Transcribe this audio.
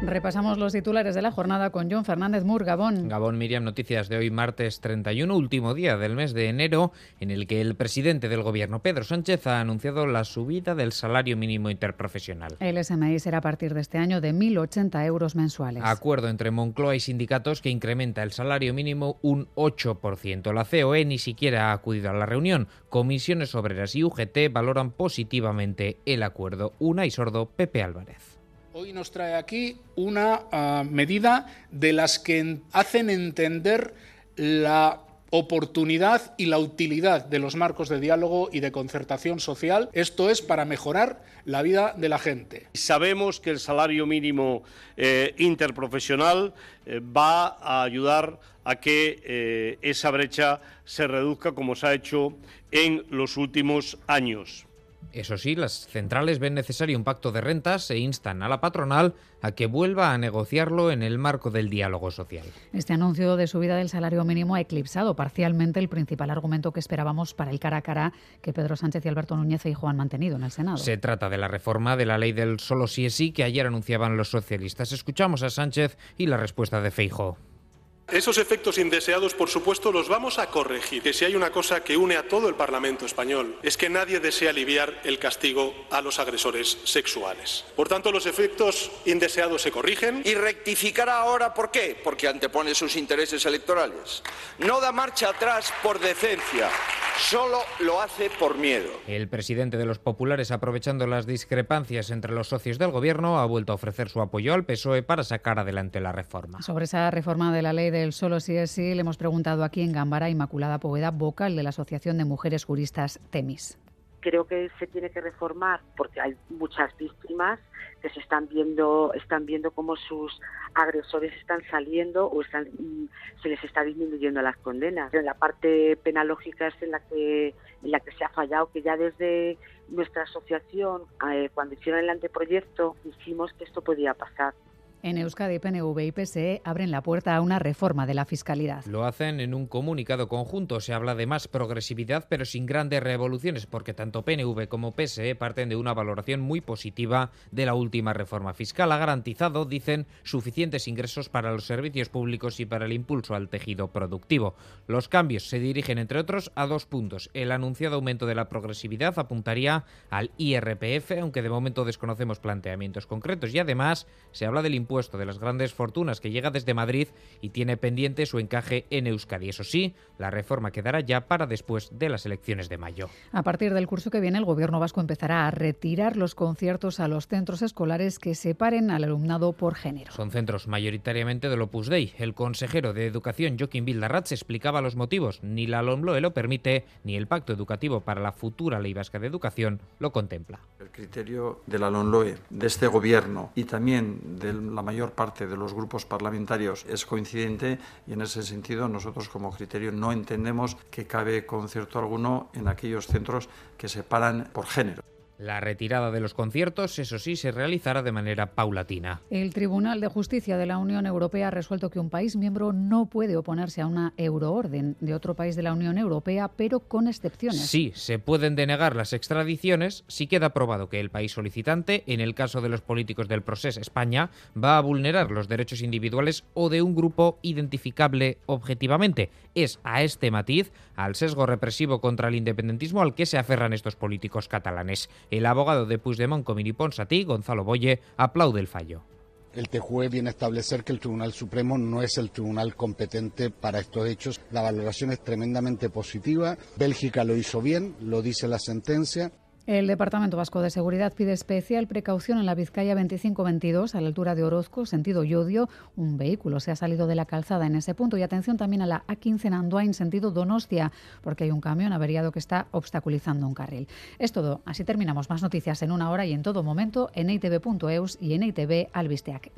Repasamos los titulares de la jornada con John Fernández Mur, Gabón. Gabón Miriam, noticias de hoy martes 31, último día del mes de enero, en el que el presidente del gobierno, Pedro Sánchez, ha anunciado la subida del salario mínimo interprofesional. El SMI será a partir de este año de 1.080 euros mensuales. Acuerdo entre Moncloa y sindicatos que incrementa el salario mínimo un 8%. La COE ni siquiera ha acudido a la reunión. Comisiones Obreras y UGT valoran positivamente el acuerdo. Una y sordo, Pepe Álvarez. Hoy nos trae aquí una uh, medida de las que hacen entender la oportunidad y la utilidad de los marcos de diálogo y de concertación social. Esto es para mejorar la vida de la gente. Sabemos que el salario mínimo eh, interprofesional eh, va a ayudar a que eh, esa brecha se reduzca como se ha hecho en los últimos años. Eso sí, las centrales ven necesario un pacto de rentas e instan a la patronal a que vuelva a negociarlo en el marco del diálogo social. Este anuncio de subida del salario mínimo ha eclipsado parcialmente el principal argumento que esperábamos para el cara a cara que Pedro Sánchez y Alberto Núñez y han mantenido en el Senado. Se trata de la reforma de la ley del solo sí es sí que ayer anunciaban los socialistas. Escuchamos a Sánchez y la respuesta de Feijo. Esos efectos indeseados, por supuesto, los vamos a corregir. Que si hay una cosa que une a todo el Parlamento español es que nadie desea aliviar el castigo a los agresores sexuales. Por tanto, los efectos indeseados se corrigen. Y rectificará ahora, ¿por qué? Porque antepone sus intereses electorales. No da marcha atrás por decencia, solo lo hace por miedo. El presidente de los populares, aprovechando las discrepancias entre los socios del gobierno, ha vuelto a ofrecer su apoyo al PSOE para sacar adelante la reforma. Sobre esa reforma de la ley de el solo sí es sí, le hemos preguntado aquí en Gambara Inmaculada Poveda, vocal de la Asociación de Mujeres Juristas TEMIS. Creo que se tiene que reformar porque hay muchas víctimas que se están viendo están viendo cómo sus agresores están saliendo o están se les está disminuyendo las condenas. En la parte penalógica es en la que en la que se ha fallado que ya desde nuestra asociación eh, cuando hicieron el anteproyecto dijimos que esto podía pasar. En Euskadi, PNV y PSE abren la puerta a una reforma de la fiscalidad. Lo hacen en un comunicado conjunto. Se habla de más progresividad, pero sin grandes revoluciones, porque tanto PNV como PSE parten de una valoración muy positiva de la última reforma fiscal. Ha garantizado, dicen, suficientes ingresos para los servicios públicos y para el impulso al tejido productivo. Los cambios se dirigen, entre otros, a dos puntos. El anunciado aumento de la progresividad apuntaría al IRPF, aunque de momento desconocemos planteamientos concretos. Y además se habla del impuesto impuesto de las grandes fortunas que llega desde Madrid y tiene pendiente su encaje en Euskadi. Eso sí, la reforma quedará ya para después de las elecciones de mayo. A partir del curso que viene, el Gobierno vasco empezará a retirar los conciertos a los centros escolares que separen al alumnado por género. Son centros mayoritariamente del Opus Dei. El consejero de Educación, Joaquín Bildarratz, explicaba los motivos. Ni la LOMLOE lo permite, ni el Pacto Educativo para la futura Ley Vasca de Educación lo contempla. El criterio de la LOMLOE, de este Gobierno y también del la mayor parte de los grupos parlamentarios es coincidente y en ese sentido nosotros como criterio no entendemos que cabe concierto alguno en aquellos centros que se paran por género. La retirada de los conciertos, eso sí, se realizará de manera paulatina. El Tribunal de Justicia de la Unión Europea ha resuelto que un país miembro no puede oponerse a una euroorden de otro país de la Unión Europea, pero con excepciones. Sí, se pueden denegar las extradiciones si queda probado que el país solicitante, en el caso de los políticos del proceso España, va a vulnerar los derechos individuales o de un grupo identificable objetivamente. Es a este matiz, al sesgo represivo contra el independentismo al que se aferran estos políticos catalanes. El abogado de Puigdemont, Comini Ponsatí, Gonzalo Boye, aplaude el fallo. El TJUE viene a establecer que el Tribunal Supremo no es el tribunal competente para estos hechos. La valoración es tremendamente positiva. Bélgica lo hizo bien, lo dice la sentencia. El Departamento Vasco de Seguridad pide especial precaución en la Vizcaya 2522 a la altura de Orozco, sentido Yodio. Un vehículo se ha salido de la calzada en ese punto y atención también a la A15 en Andoain, sentido Donostia, porque hay un camión averiado que está obstaculizando un carril. Es todo. Así terminamos. Más noticias en una hora y en todo momento en itv.eus y en itv albisteac.